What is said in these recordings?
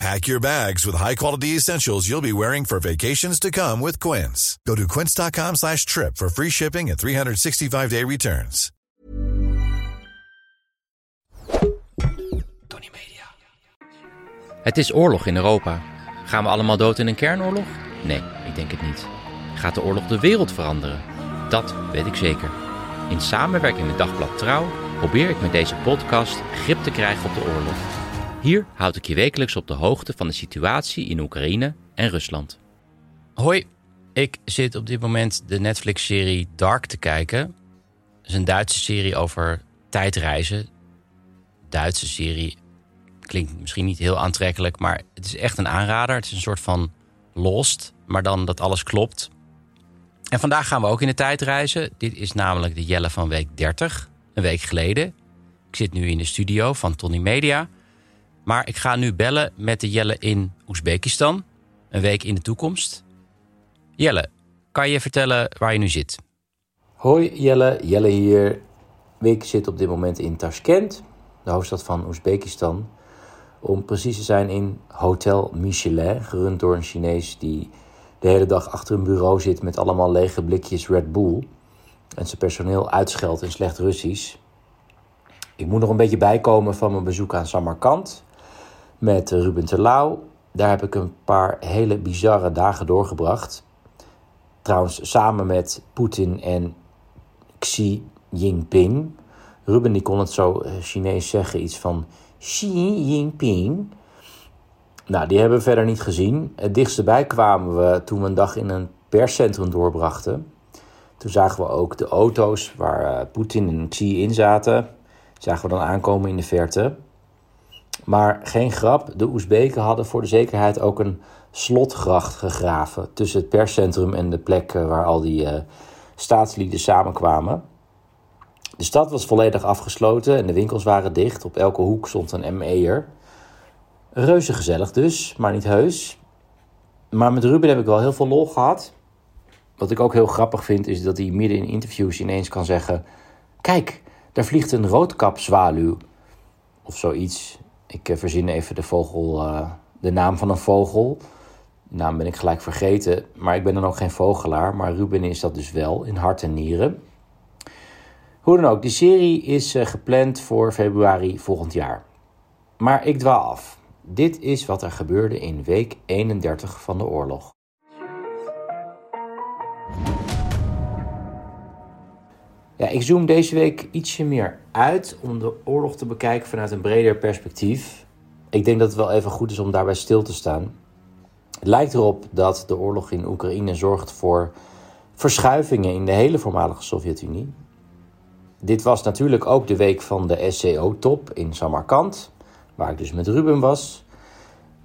Pack your bags with high-quality essentials you'll be wearing for vacations to come with Quince. Go to quince.com slash trip for free shipping and 365-day returns. Tony Media. Het is oorlog in Europa. Gaan we allemaal dood in een kernoorlog? Nee, ik denk het niet. Gaat de oorlog de wereld veranderen? Dat weet ik zeker. In samenwerking met Dagblad Trouw probeer ik met deze podcast grip te krijgen op de oorlog. Hier houd ik je wekelijks op de hoogte van de situatie in Oekraïne en Rusland. Hoi, ik zit op dit moment de Netflix-serie Dark te kijken. Het is een Duitse serie over tijdreizen. Duitse serie klinkt misschien niet heel aantrekkelijk, maar het is echt een aanrader. Het is een soort van Lost, maar dan dat alles klopt. En vandaag gaan we ook in de tijd reizen. Dit is namelijk de Jelle van week 30, een week geleden. Ik zit nu in de studio van Tony Media. Maar ik ga nu bellen met de Jelle in Oezbekistan, een week in de toekomst. Jelle, kan je vertellen waar je nu zit? Hoi Jelle, Jelle hier. Ik zit op dit moment in Tashkent, de hoofdstad van Oezbekistan. Om precies te zijn in Hotel Michelin, gerund door een Chinees die de hele dag achter een bureau zit met allemaal lege blikjes Red Bull. En zijn personeel uitscheldt in slecht Russisch. Ik moet nog een beetje bijkomen van mijn bezoek aan Samarkand met Ruben Terlouw. Daar heb ik een paar hele bizarre dagen doorgebracht. Trouwens, samen met Poetin en Xi Jinping. Ruben die kon het zo eh, Chinees zeggen, iets van Xi Jinping. Nou, die hebben we verder niet gezien. Het dichtste bij kwamen we toen we een dag in een perscentrum doorbrachten. Toen zagen we ook de auto's waar uh, Poetin en Xi in zaten. Zagen we dan aankomen in de verte. Maar geen grap, de Oezbeken hadden voor de zekerheid ook een slotgracht gegraven tussen het perscentrum en de plek eh, waar al die uh, staatslieden samenkwamen. De stad was volledig afgesloten en de winkels waren dicht. Op elke hoek stond een ME'er. Reuze gezellig dus, maar niet heus. Maar met Ruben heb ik wel heel veel lol gehad. Wat ik ook heel grappig vind, is dat hij midden in interviews ineens kan zeggen: Kijk, daar vliegt een roodkapzwaluw. Of zoiets. Ik eh, verzin even de vogel, uh, de naam van een vogel. De naam ben ik gelijk vergeten, maar ik ben dan ook geen vogelaar. Maar Ruben is dat dus wel, in hart en nieren. Hoe dan ook, die serie is uh, gepland voor februari volgend jaar. Maar ik dwaal af. Dit is wat er gebeurde in week 31 van de oorlog. Ja, ik zoom deze week ietsje meer uit om de oorlog te bekijken vanuit een breder perspectief. Ik denk dat het wel even goed is om daarbij stil te staan. Het lijkt erop dat de oorlog in Oekraïne zorgt voor verschuivingen in de hele voormalige Sovjet-Unie. Dit was natuurlijk ook de week van de SCO-top in Samarkand, waar ik dus met Ruben was.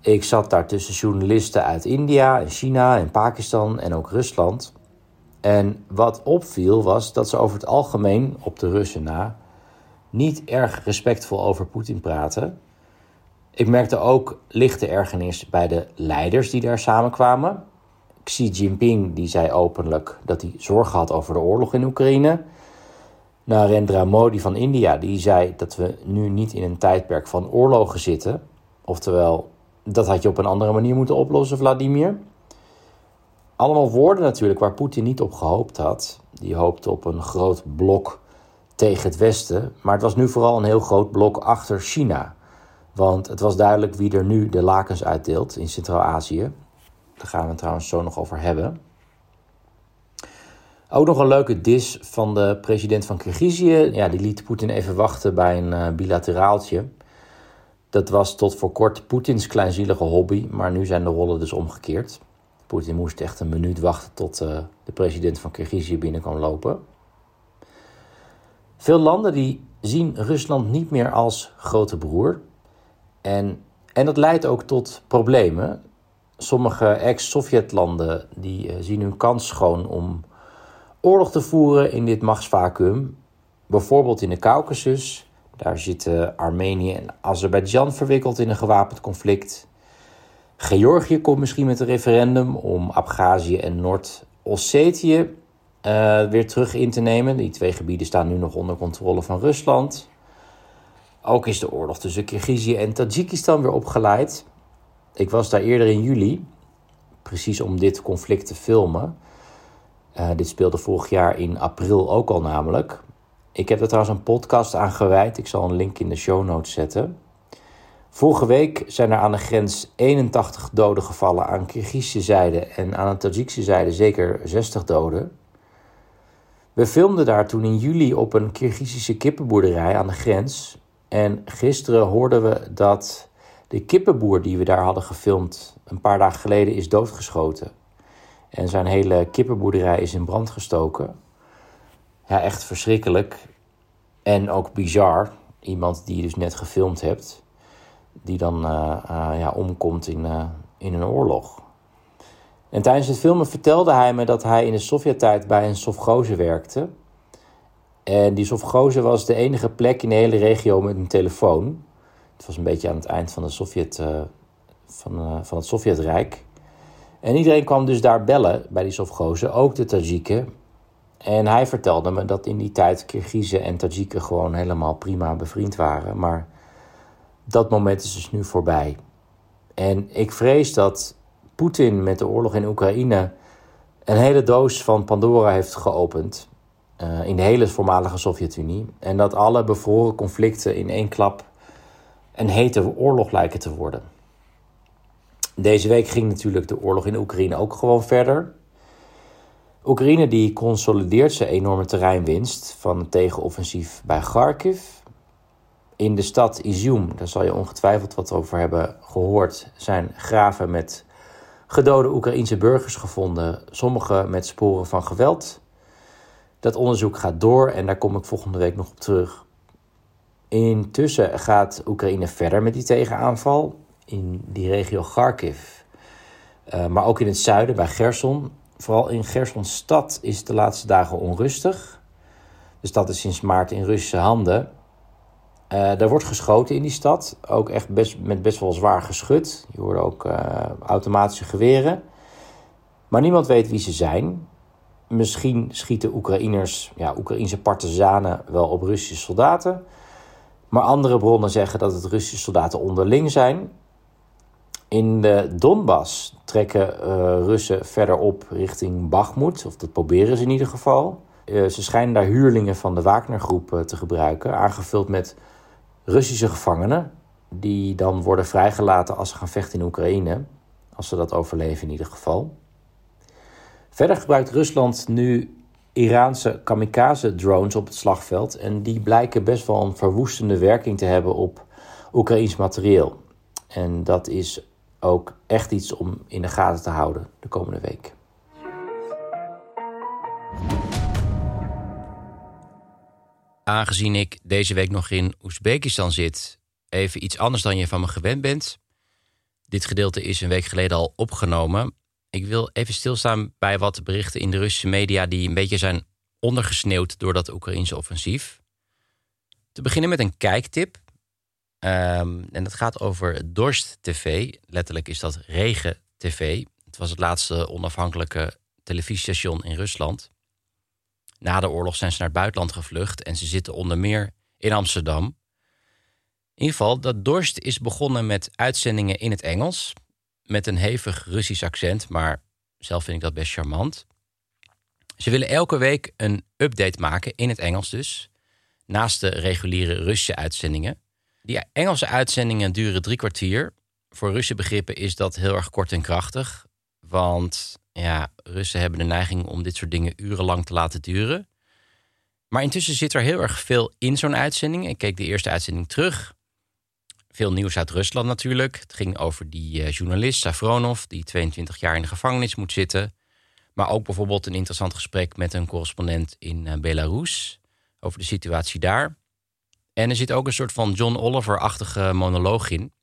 Ik zat daar tussen journalisten uit India, China en Pakistan en ook Rusland. En wat opviel was dat ze over het algemeen, op de Russen na, niet erg respectvol over Poetin praten. Ik merkte ook lichte ergernis bij de leiders die daar samenkwamen. Xi Jinping die zei openlijk dat hij zorgen had over de oorlog in Oekraïne. Narendra Modi van India die zei dat we nu niet in een tijdperk van oorlogen zitten. Oftewel, dat had je op een andere manier moeten oplossen, Vladimir. Allemaal woorden natuurlijk waar Poetin niet op gehoopt had. Die hoopte op een groot blok tegen het Westen. Maar het was nu vooral een heel groot blok achter China. Want het was duidelijk wie er nu de lakens uitdeelt in Centraal-Azië. Daar gaan we het trouwens zo nog over hebben. Ook nog een leuke dis van de president van Kirgizië. Ja, die liet Poetin even wachten bij een uh, bilateraaltje. Dat was tot voor kort Poetins kleinzielige hobby, maar nu zijn de rollen dus omgekeerd. Poetin moest echt een minuut wachten tot uh, de president van Kirgizië binnen kwam lopen. Veel landen die zien Rusland niet meer als grote broer. En, en dat leidt ook tot problemen. Sommige ex-Sovjetlanden die uh, zien hun kans schoon om oorlog te voeren in dit machtsvacuum. Bijvoorbeeld in de Caucasus. Daar zitten Armenië en Azerbeidzjan verwikkeld in een gewapend conflict. Georgië komt misschien met een referendum om Abhazie en Noord-Ossetië uh, weer terug in te nemen. Die twee gebieden staan nu nog onder controle van Rusland. Ook is de oorlog tussen Kirgizië en Tajikistan weer opgeleid. Ik was daar eerder in juli, precies om dit conflict te filmen. Uh, dit speelde vorig jaar in april ook al namelijk. Ik heb er trouwens een podcast aan gewijd. Ik zal een link in de show notes zetten. Vorige week zijn er aan de grens 81 doden gevallen aan Kirgizische zijde en aan de Tajikse zijde zeker 60 doden. We filmden daar toen in juli op een Kirgizische kippenboerderij aan de grens. En gisteren hoorden we dat de kippenboer die we daar hadden gefilmd een paar dagen geleden is doodgeschoten. En zijn hele kippenboerderij is in brand gestoken. Ja, echt verschrikkelijk. En ook bizar. Iemand die je dus net gefilmd hebt, die dan uh, uh, ja, omkomt in, uh, in een oorlog. En tijdens het filmen vertelde hij me dat hij in de Sovjet-tijd bij een sovgoze werkte. En die sovgoze was de enige plek in de hele regio met een telefoon. Het was een beetje aan het eind van, de Sovjet, uh, van, van het Sovjetrijk. En iedereen kwam dus daar bellen bij die sovgozen, ook de Tajiken. En hij vertelde me dat in die tijd Kirgizen en Tajiken gewoon helemaal prima bevriend waren. Maar dat moment is dus nu voorbij. En ik vrees dat Poetin met de oorlog in Oekraïne een hele doos van Pandora heeft geopend. Uh, in de hele voormalige Sovjet-Unie. En dat alle bevroren conflicten in één klap een hete oorlog lijken te worden. Deze week ging natuurlijk de oorlog in Oekraïne ook gewoon verder. Oekraïne die consolideert zijn enorme terreinwinst van het tegenoffensief bij Kharkiv. In de stad Izium, daar zal je ongetwijfeld wat over hebben gehoord, zijn graven met gedode Oekraïense burgers gevonden, sommige met sporen van geweld. Dat onderzoek gaat door en daar kom ik volgende week nog op terug. Intussen gaat Oekraïne verder met die tegenaanval in die regio Kharkiv, uh, maar ook in het zuiden bij Gerson. Vooral in Gerson stad is het de laatste dagen onrustig. De stad is sinds maart in Russische handen. Uh, er wordt geschoten in die stad, ook echt best, met best wel zwaar geschut. Je hoort ook uh, automatische geweren. Maar niemand weet wie ze zijn. Misschien schieten Oekraïners, ja, Oekraïnse partizanen wel op Russische soldaten. Maar andere bronnen zeggen dat het Russische soldaten onderling zijn. In de Donbass trekken uh, Russen verder op richting Bakhmut, of dat proberen ze in ieder geval. Ze schijnen daar huurlingen van de Wagner-groep uh, te gebruiken, aangevuld met Russische gevangenen, die dan worden vrijgelaten als ze gaan vechten in Oekraïne, als ze dat overleven in ieder geval. Verder gebruikt Rusland nu Iraanse kamikaze-drones op het slagveld en die blijken best wel een verwoestende werking te hebben op Oekraïns materieel. En dat is ook echt iets om in de gaten te houden de komende week. Aangezien ik deze week nog in Oezbekistan zit, even iets anders dan je van me gewend bent. Dit gedeelte is een week geleden al opgenomen. Ik wil even stilstaan bij wat berichten in de Russische media die een beetje zijn ondergesneeuwd door dat Oekraïnse offensief. Te beginnen met een kijktip. Um, en dat gaat over Dorst TV. Letterlijk is dat Regen TV. Het was het laatste onafhankelijke televisiestation in Rusland. Na de oorlog zijn ze naar het buitenland gevlucht en ze zitten onder meer in Amsterdam. In ieder geval, dat Dorst is begonnen met uitzendingen in het Engels. Met een hevig Russisch accent, maar zelf vind ik dat best charmant. Ze willen elke week een update maken, in het Engels dus. Naast de reguliere Russische uitzendingen. Die Engelse uitzendingen duren drie kwartier. Voor Russische begrippen is dat heel erg kort en krachtig. Want ja, Russen hebben de neiging om dit soort dingen urenlang te laten duren. Maar intussen zit er heel erg veel in zo'n uitzending. Ik keek de eerste uitzending terug. Veel nieuws uit Rusland natuurlijk. Het ging over die uh, journalist Safronov, die 22 jaar in de gevangenis moet zitten. Maar ook bijvoorbeeld een interessant gesprek met een correspondent in uh, Belarus over de situatie daar. En er zit ook een soort van John Oliver-achtige monoloog in.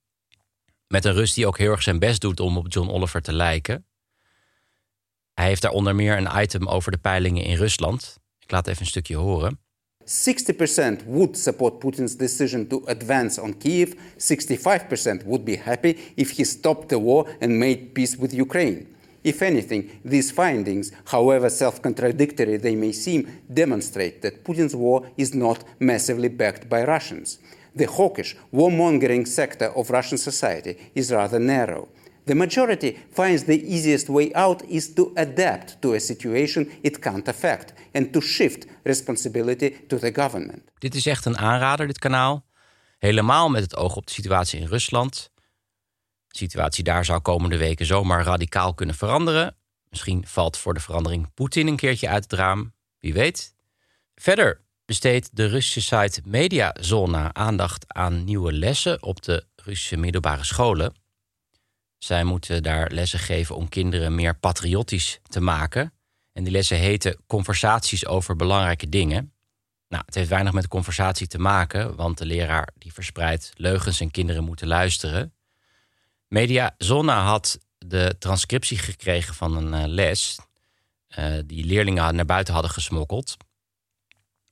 Met een Rus die ook heel erg zijn best doet om op John Oliver te lijken. Hij heeft daar onder meer een item over de peilingen in Rusland. Ik laat even een stukje horen. 60% would support Putin's decision to advance on Kiev. 65% would be happy if he stopped the war and made peace with Ukraine. If anything, these findings, however self contradictory they may seem, demonstrate that Putin's war is not massively backed by Russians. The hawkish, warmongering sector of Russian society is rather narrow. The majority finds the easiest way out is to adapt to a situation it can't affect and to shift responsibility to the government. Dit is echt een aanrader, dit kanaal. Helemaal met het oog op de situatie in Rusland. De situatie daar zou komende weken zomaar radicaal kunnen veranderen. Misschien valt voor de verandering Poetin een keertje uit het raam. Wie weet. Verder besteedt de Russische site Mediazona aandacht aan nieuwe lessen op de Russische middelbare scholen. Zij moeten daar lessen geven om kinderen meer patriotisch te maken. En die lessen heten Conversaties over belangrijke dingen. Nou, het heeft weinig met conversatie te maken, want de leraar die verspreidt leugens en kinderen moeten luisteren. Media Zona had de transcriptie gekregen van een uh, les uh, die leerlingen naar buiten hadden gesmokkeld.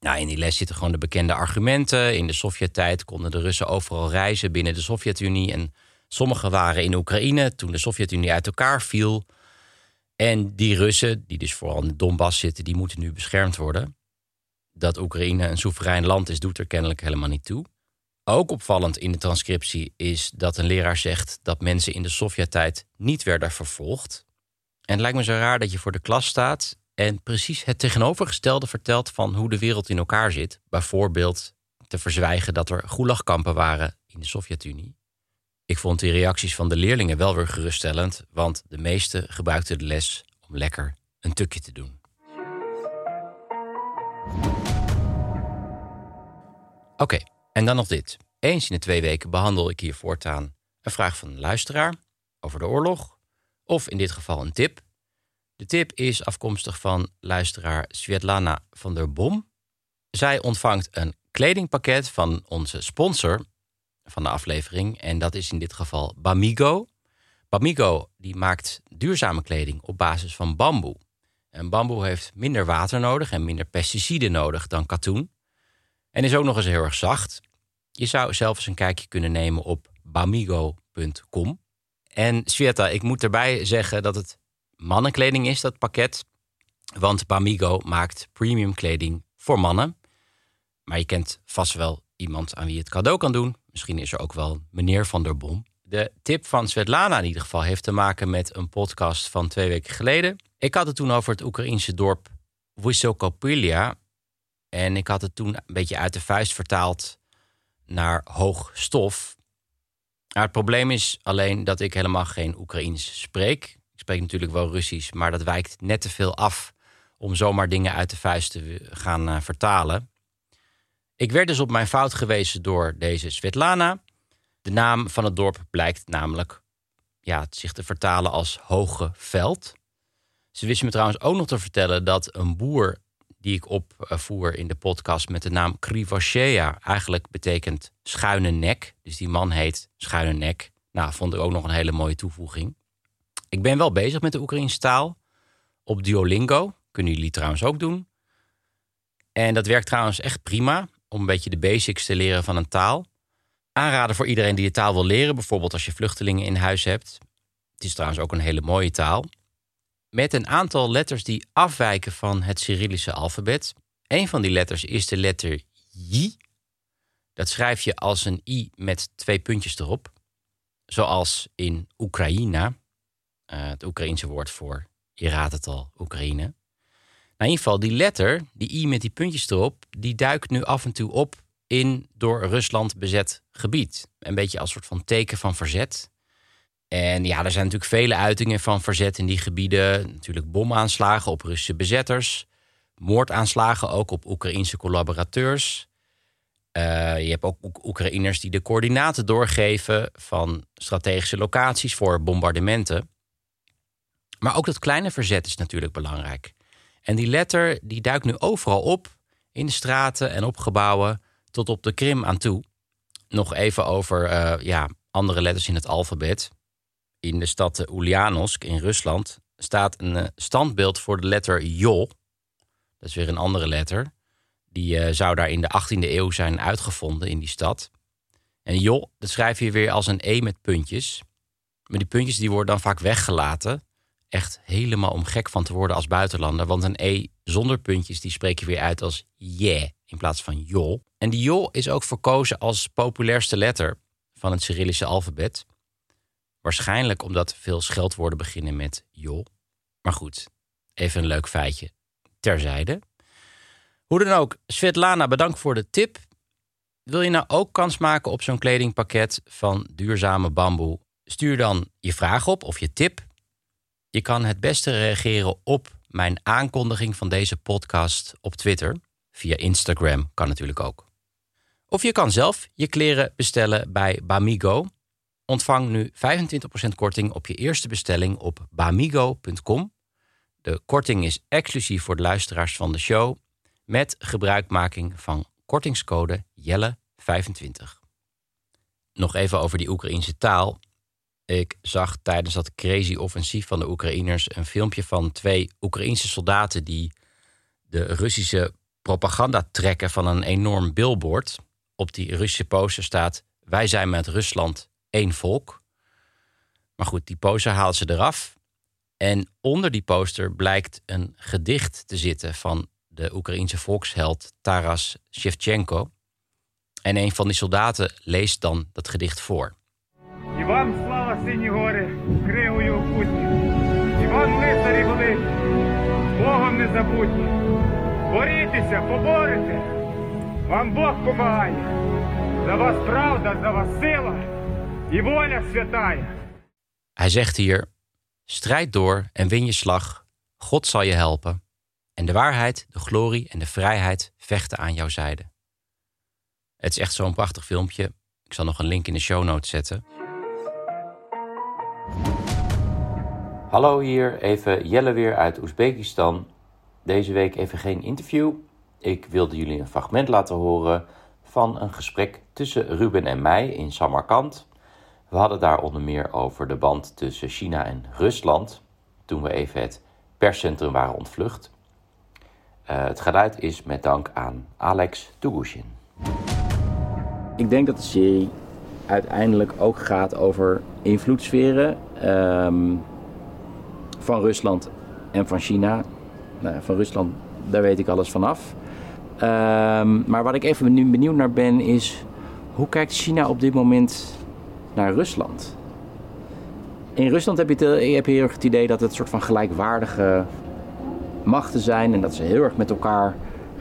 Nou, in die les zitten gewoon de bekende argumenten. In de Sovjet-tijd konden de Russen overal reizen binnen de Sovjet-Unie en Sommigen waren in Oekraïne toen de Sovjet-Unie uit elkaar viel. En die Russen, die dus vooral in de Donbass zitten, die moeten nu beschermd worden. Dat Oekraïne een soeverein land is, doet er kennelijk helemaal niet toe. Ook opvallend in de transcriptie is dat een leraar zegt dat mensen in de Sovjet-tijd niet werden vervolgd. En het lijkt me zo raar dat je voor de klas staat en precies het tegenovergestelde vertelt van hoe de wereld in elkaar zit. Bijvoorbeeld te verzwijgen dat er gulagkampen waren in de Sovjet-Unie. Ik vond die reacties van de leerlingen wel weer geruststellend, want de meesten gebruikten de les om lekker een tukje te doen. Oké, en dan nog dit. Eens in de twee weken behandel ik hier voortaan een vraag van een luisteraar over de oorlog, of in dit geval een tip. De tip is afkomstig van luisteraar Svetlana van der Bom. Zij ontvangt een kledingpakket van onze sponsor van de aflevering. En dat is in dit geval Bamigo. Bamigo die maakt duurzame kleding op basis van bamboe. En bamboe heeft minder water nodig en minder pesticiden nodig dan katoen. En is ook nog eens heel erg zacht. Je zou zelfs een kijkje kunnen nemen op bamigo.com. En Sveta, ik moet erbij zeggen dat het mannenkleding is, dat pakket. Want Bamigo maakt premium kleding voor mannen. Maar je kent vast wel iemand aan wie je het cadeau kan doen. Misschien is er ook wel meneer Van der Bom. De tip van Svetlana in ieder geval heeft te maken met een podcast van twee weken geleden. Ik had het toen over het Oekraïense dorp Wysokopilia. En ik had het toen een beetje uit de vuist vertaald naar hoog stof. het probleem is alleen dat ik helemaal geen Oekraïens spreek. Ik spreek natuurlijk wel Russisch, maar dat wijkt net te veel af om zomaar dingen uit de vuist te gaan uh, vertalen. Ik werd dus op mijn fout gewezen door deze Svetlana. De naam van het dorp blijkt namelijk ja, zich te vertalen als Hoge Veld. Ze wist me trouwens ook nog te vertellen dat een boer die ik opvoer in de podcast met de naam Krivashea eigenlijk betekent schuine nek. Dus die man heet schuine nek. Nou, vond ik ook nog een hele mooie toevoeging. Ik ben wel bezig met de Oekraïnse taal op Duolingo. Kunnen jullie trouwens ook doen. En dat werkt trouwens echt prima om een beetje de basics te leren van een taal. Aanraden voor iedereen die de taal wil leren, bijvoorbeeld als je vluchtelingen in huis hebt. Het is trouwens ook een hele mooie taal. Met een aantal letters die afwijken van het Cyrillische alfabet. Een van die letters is de letter J. Dat schrijf je als een I met twee puntjes erop. Zoals in Oekraïna, uh, het Oekraïense woord voor, je raadt het al, Oekraïne. Nou, in ieder geval, die letter, die i met die puntjes erop, die duikt nu af en toe op in door Rusland bezet gebied. Een beetje als soort van teken van verzet. En ja, er zijn natuurlijk vele uitingen van verzet in die gebieden. Natuurlijk bomaanslagen op Russische bezetters. Moordaanslagen ook op Oekraïnse collaborateurs. Uh, je hebt ook Oekraïners die de coördinaten doorgeven van strategische locaties voor bombardementen. Maar ook dat kleine verzet is natuurlijk belangrijk. En die letter die duikt nu overal op, in de straten en op gebouwen, tot op de Krim aan toe. Nog even over uh, ja, andere letters in het alfabet. In de stad Ulyanovsk in Rusland staat een uh, standbeeld voor de letter Jo. Dat is weer een andere letter. Die eh, zou daar in de 18e eeuw zijn uitgevonden in die stad. En joh, dat schrijf je weer als een E met puntjes. Maar die puntjes die worden dan vaak weggelaten. Echt helemaal om gek van te worden als buitenlander. Want een E zonder puntjes die spreek je weer uit als yeah in plaats van jol. En die jol is ook verkozen als populairste letter van het Cyrillische alfabet. Waarschijnlijk omdat veel scheldwoorden beginnen met jol. Maar goed, even een leuk feitje terzijde. Hoe dan ook, Svetlana, bedankt voor de tip. Wil je nou ook kans maken op zo'n kledingpakket van duurzame bamboe? Stuur dan je vraag op of je tip. Je kan het beste reageren op mijn aankondiging van deze podcast op Twitter. Via Instagram kan natuurlijk ook. Of je kan zelf je kleren bestellen bij Bamigo. Ontvang nu 25% korting op je eerste bestelling op bamigo.com. De korting is exclusief voor de luisteraars van de show met gebruikmaking van kortingscode Jelle25. Nog even over die Oekraïnse taal. Ik zag tijdens dat crazy offensief van de Oekraïners een filmpje van twee Oekraïnse soldaten die de Russische propaganda trekken van een enorm billboard. Op die Russische poster staat: Wij zijn met Rusland één volk. Maar goed, die poster haalt ze eraf. En onder die poster blijkt een gedicht te zitten van de Oekraïense volksheld Taras Shevchenko. En een van die soldaten leest dan dat gedicht voor. Ivan сині гори, кригою опутні. Іван лицарі великі, Богом не забутні. Борітеся, поборете, вам Бог помагає. За вас правда, за вас сила і воля святая. Hij zegt hier: Strijd door en win je slag. God zal je helpen. En de waarheid, de glorie en de vrijheid vechten aan jouw zijde. Het is echt zo'n prachtig filmpje. Ik zal nog een link in de show notes zetten. Hallo hier, even Jelle weer uit Oezbekistan. Deze week even geen interview. Ik wilde jullie een fragment laten horen van een gesprek tussen Ruben en mij in Samarkand. We hadden daar onder meer over de band tussen China en Rusland toen we even het perscentrum waren ontvlucht. Uh, het geluid is met dank aan Alex Tugushin. Ik denk dat de serie uiteindelijk ook gaat over invloedssferen um, van Rusland en van China. Nou, van Rusland, daar weet ik alles vanaf. Um, maar wat ik even nu benieuwd naar ben is... hoe kijkt China op dit moment naar Rusland? In Rusland heb je, heel erg het idee dat het soort van gelijkwaardige machten zijn... en dat ze heel erg met elkaar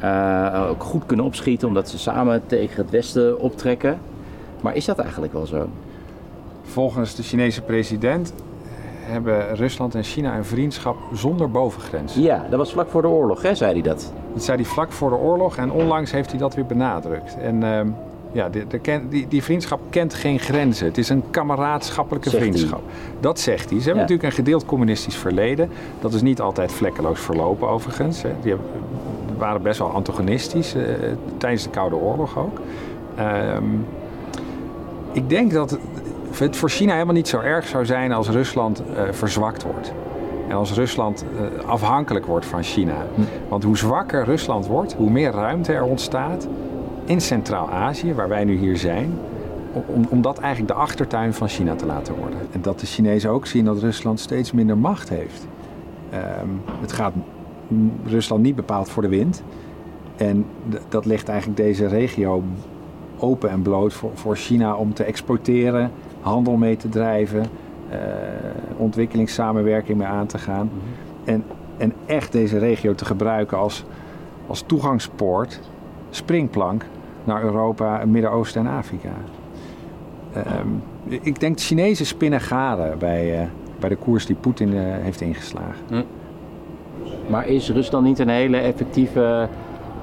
uh, ook goed kunnen opschieten... omdat ze samen tegen het Westen optrekken. Maar is dat eigenlijk wel zo? Volgens de Chinese president hebben Rusland en China een vriendschap zonder bovengrenzen. Ja, dat was vlak voor de oorlog, hè, zei hij dat? Dat zei hij vlak voor de oorlog en onlangs heeft hij dat weer benadrukt. En uh, ja, de, de, die, die, vriendschap kent geen grenzen. Het is een kameraadschappelijke Zegt vriendschap. hij. Dat zegt hij. Ze hebben Ja. natuurlijk een gedeeld communistisch verleden. Dat is niet altijd vlekkeloos verlopen overigens. hè. Die hebben- waren best wel antagonistisch, eh, tijdens de Koude Oorlog ook. Ehm, ik denk dat het voor China helemaal niet zo erg zou zijn als Rusland eh, verzwakt wordt. En als Rusland eh, afhankelijk wordt van China. Want hoe zwakker Rusland wordt, hoe meer ruimte er ontstaat in Centraal-Azië, waar wij nu hier zijn, om, om dat eigenlijk de achtertuin van China te laten worden. En dat de Chinezen ook zien dat Rusland steeds minder macht heeft. Ehm, het gaat Rusland niet bepaald voor de wind. En dat ligt eigenlijk deze regio open en bloot voor, voor China om te exporteren, handel mee te drijven, eh, ontwikkelingssamenwerking mee aan te gaan. En, en echt deze regio te gebruiken als, als toegangspoort, springplank naar Europa, het Midden-Oosten en Afrika. Ehm, ik denk de Chinezen spinnen garen bij, eh, bij de koers die Poetin eh, heeft ingeslagen. Maar is Rusland niet een hele effectieve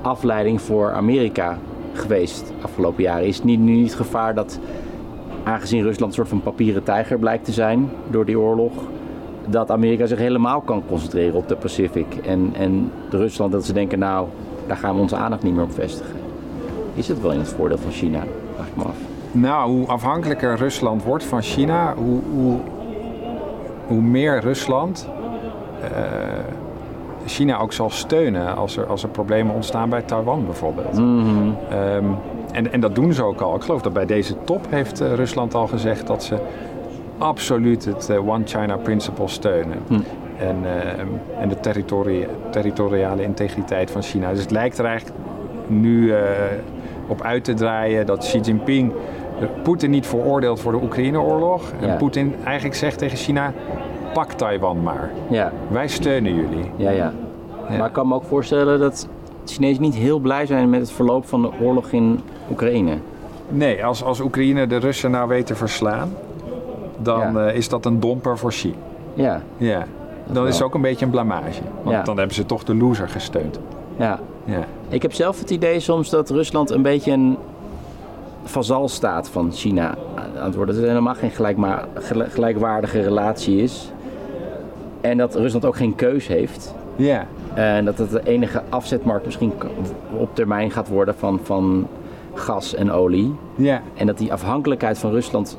afleiding voor Amerika geweest de afgelopen jaren? Is niet, nu niet het gevaar dat, aangezien Rusland een soort van papieren tijger blijkt te zijn door die oorlog, dat Amerika zich helemaal kan concentreren op de Pacific en, en Rusland dat ze denken, nou, daar gaan we onze aandacht niet meer op vestigen? Is het wel in het voordeel van China? Vraag ik me af. Nou, hoe afhankelijker Rusland wordt van China, hoe, hoe, hoe meer Rusland eh, China ook zal steunen als er, als er problemen ontstaan bij Taiwan bijvoorbeeld. Mhm. Ehm, en, en dat doen ze ook al. Ik geloof dat bij deze top heeft eh, Rusland al gezegd dat ze absoluut het eh, One China Principle steunen. Hm. En, ehm, en de territori- territoriale integriteit van China. Dus het lijkt er eigenlijk nu eh, op uit te draaien dat Xi Jinping eh, Poetin niet veroordeelt voor de Oekraïne-oorlog. En Ja. Poetin eigenlijk zegt tegen China, pak Taiwan maar. Ja, Wij steunen jullie. ja, ja. Ja. Maar ik kan me ook voorstellen dat Chinezen niet heel blij zijn met het verloop van de oorlog in Oekraïne. Nee, als, als Oekraïne de Russen nou weet te verslaan, dan Ja. eh, is dat een domper voor Xi. Ja, Ja, dan is het ook een beetje een blamage. Want Ja. dan hebben ze toch de loser gesteund. ja. Ja. Ik heb zelf het idee soms dat Rusland een beetje een vazalstaat van China aan het worden. Dat het helemaal geen gelijkwaardige relatie is. En dat Rusland ook geen keus heeft. Ja. En dat het de enige afzetmarkt misschien op termijn gaat worden van, van gas en olie. Ja. En dat die afhankelijkheid van Rusland,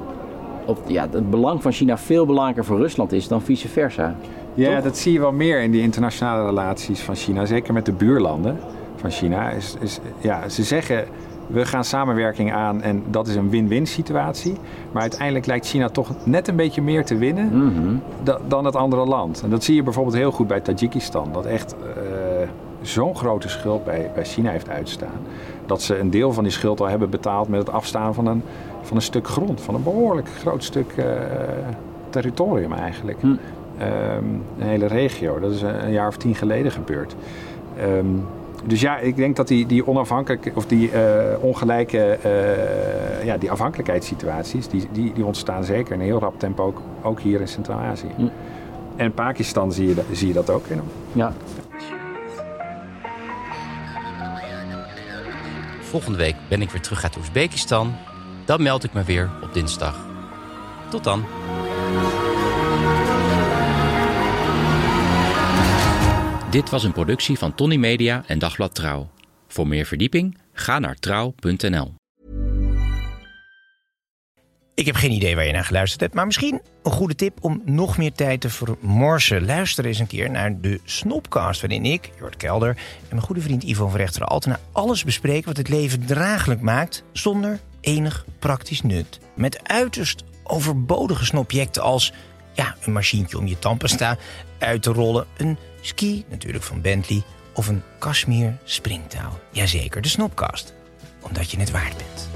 of ja, het belang van China veel belangrijker voor Rusland is dan vice versa. Ja, Toch? dat zie je wel meer in die internationale relaties van China. Zeker met de buurlanden van China. Is, is, ja, ze zeggen, we gaan samenwerking aan en dat is een win-win situatie. Maar uiteindelijk lijkt China toch net een beetje meer te winnen Mhm. da- dan het andere land. En dat zie je bijvoorbeeld heel goed bij Tajikistan. Dat echt eh, zo'n grote schuld bij, bij China heeft uitstaan. Dat ze een deel van die schuld al hebben betaald met het afstaan van een, van een stuk grond. Van een behoorlijk groot stuk eh, territorium eigenlijk. Hm. Ehm, een hele regio. Dat is een, een jaar of tien geleden gebeurd. Ehm, dus ja, ik denk dat die, die onafhankelijke of die eh, ongelijke eh, ja, die afhankelijkheidssituaties, die, die, die ontstaan zeker in een heel rap tempo ook, ook hier in Centraal-Azië. Hm. En in Pakistan zie je, dat- zie je dat ook enorm. Ja. Volgende week ben ik weer terug uit Oezbekistan. Dan meld ik me weer op dinsdag. Tot dan. Dit was een productie van Tony Media en Dagblad Trouw. Voor meer verdieping ga naar trouw.nl. Ik heb geen idee waar je naar geluisterd hebt, maar misschien een goede tip om nog meer tijd te vermorsen. Luister eens een keer naar de Snopcast, waarin ik, Jort Kelder en mijn goede vriend Ivo van Rechteren Altena alles bespreken wat het leven draaglijk maakt zonder enig praktisch nut. Met uiterst overbodige snobjecten als ja, een machientje om je tandpasta uit te rollen, een ski natuurlijk van Bentley of een Kashmir springtouw. Jazeker, de Snopcast. Omdat je het waard bent.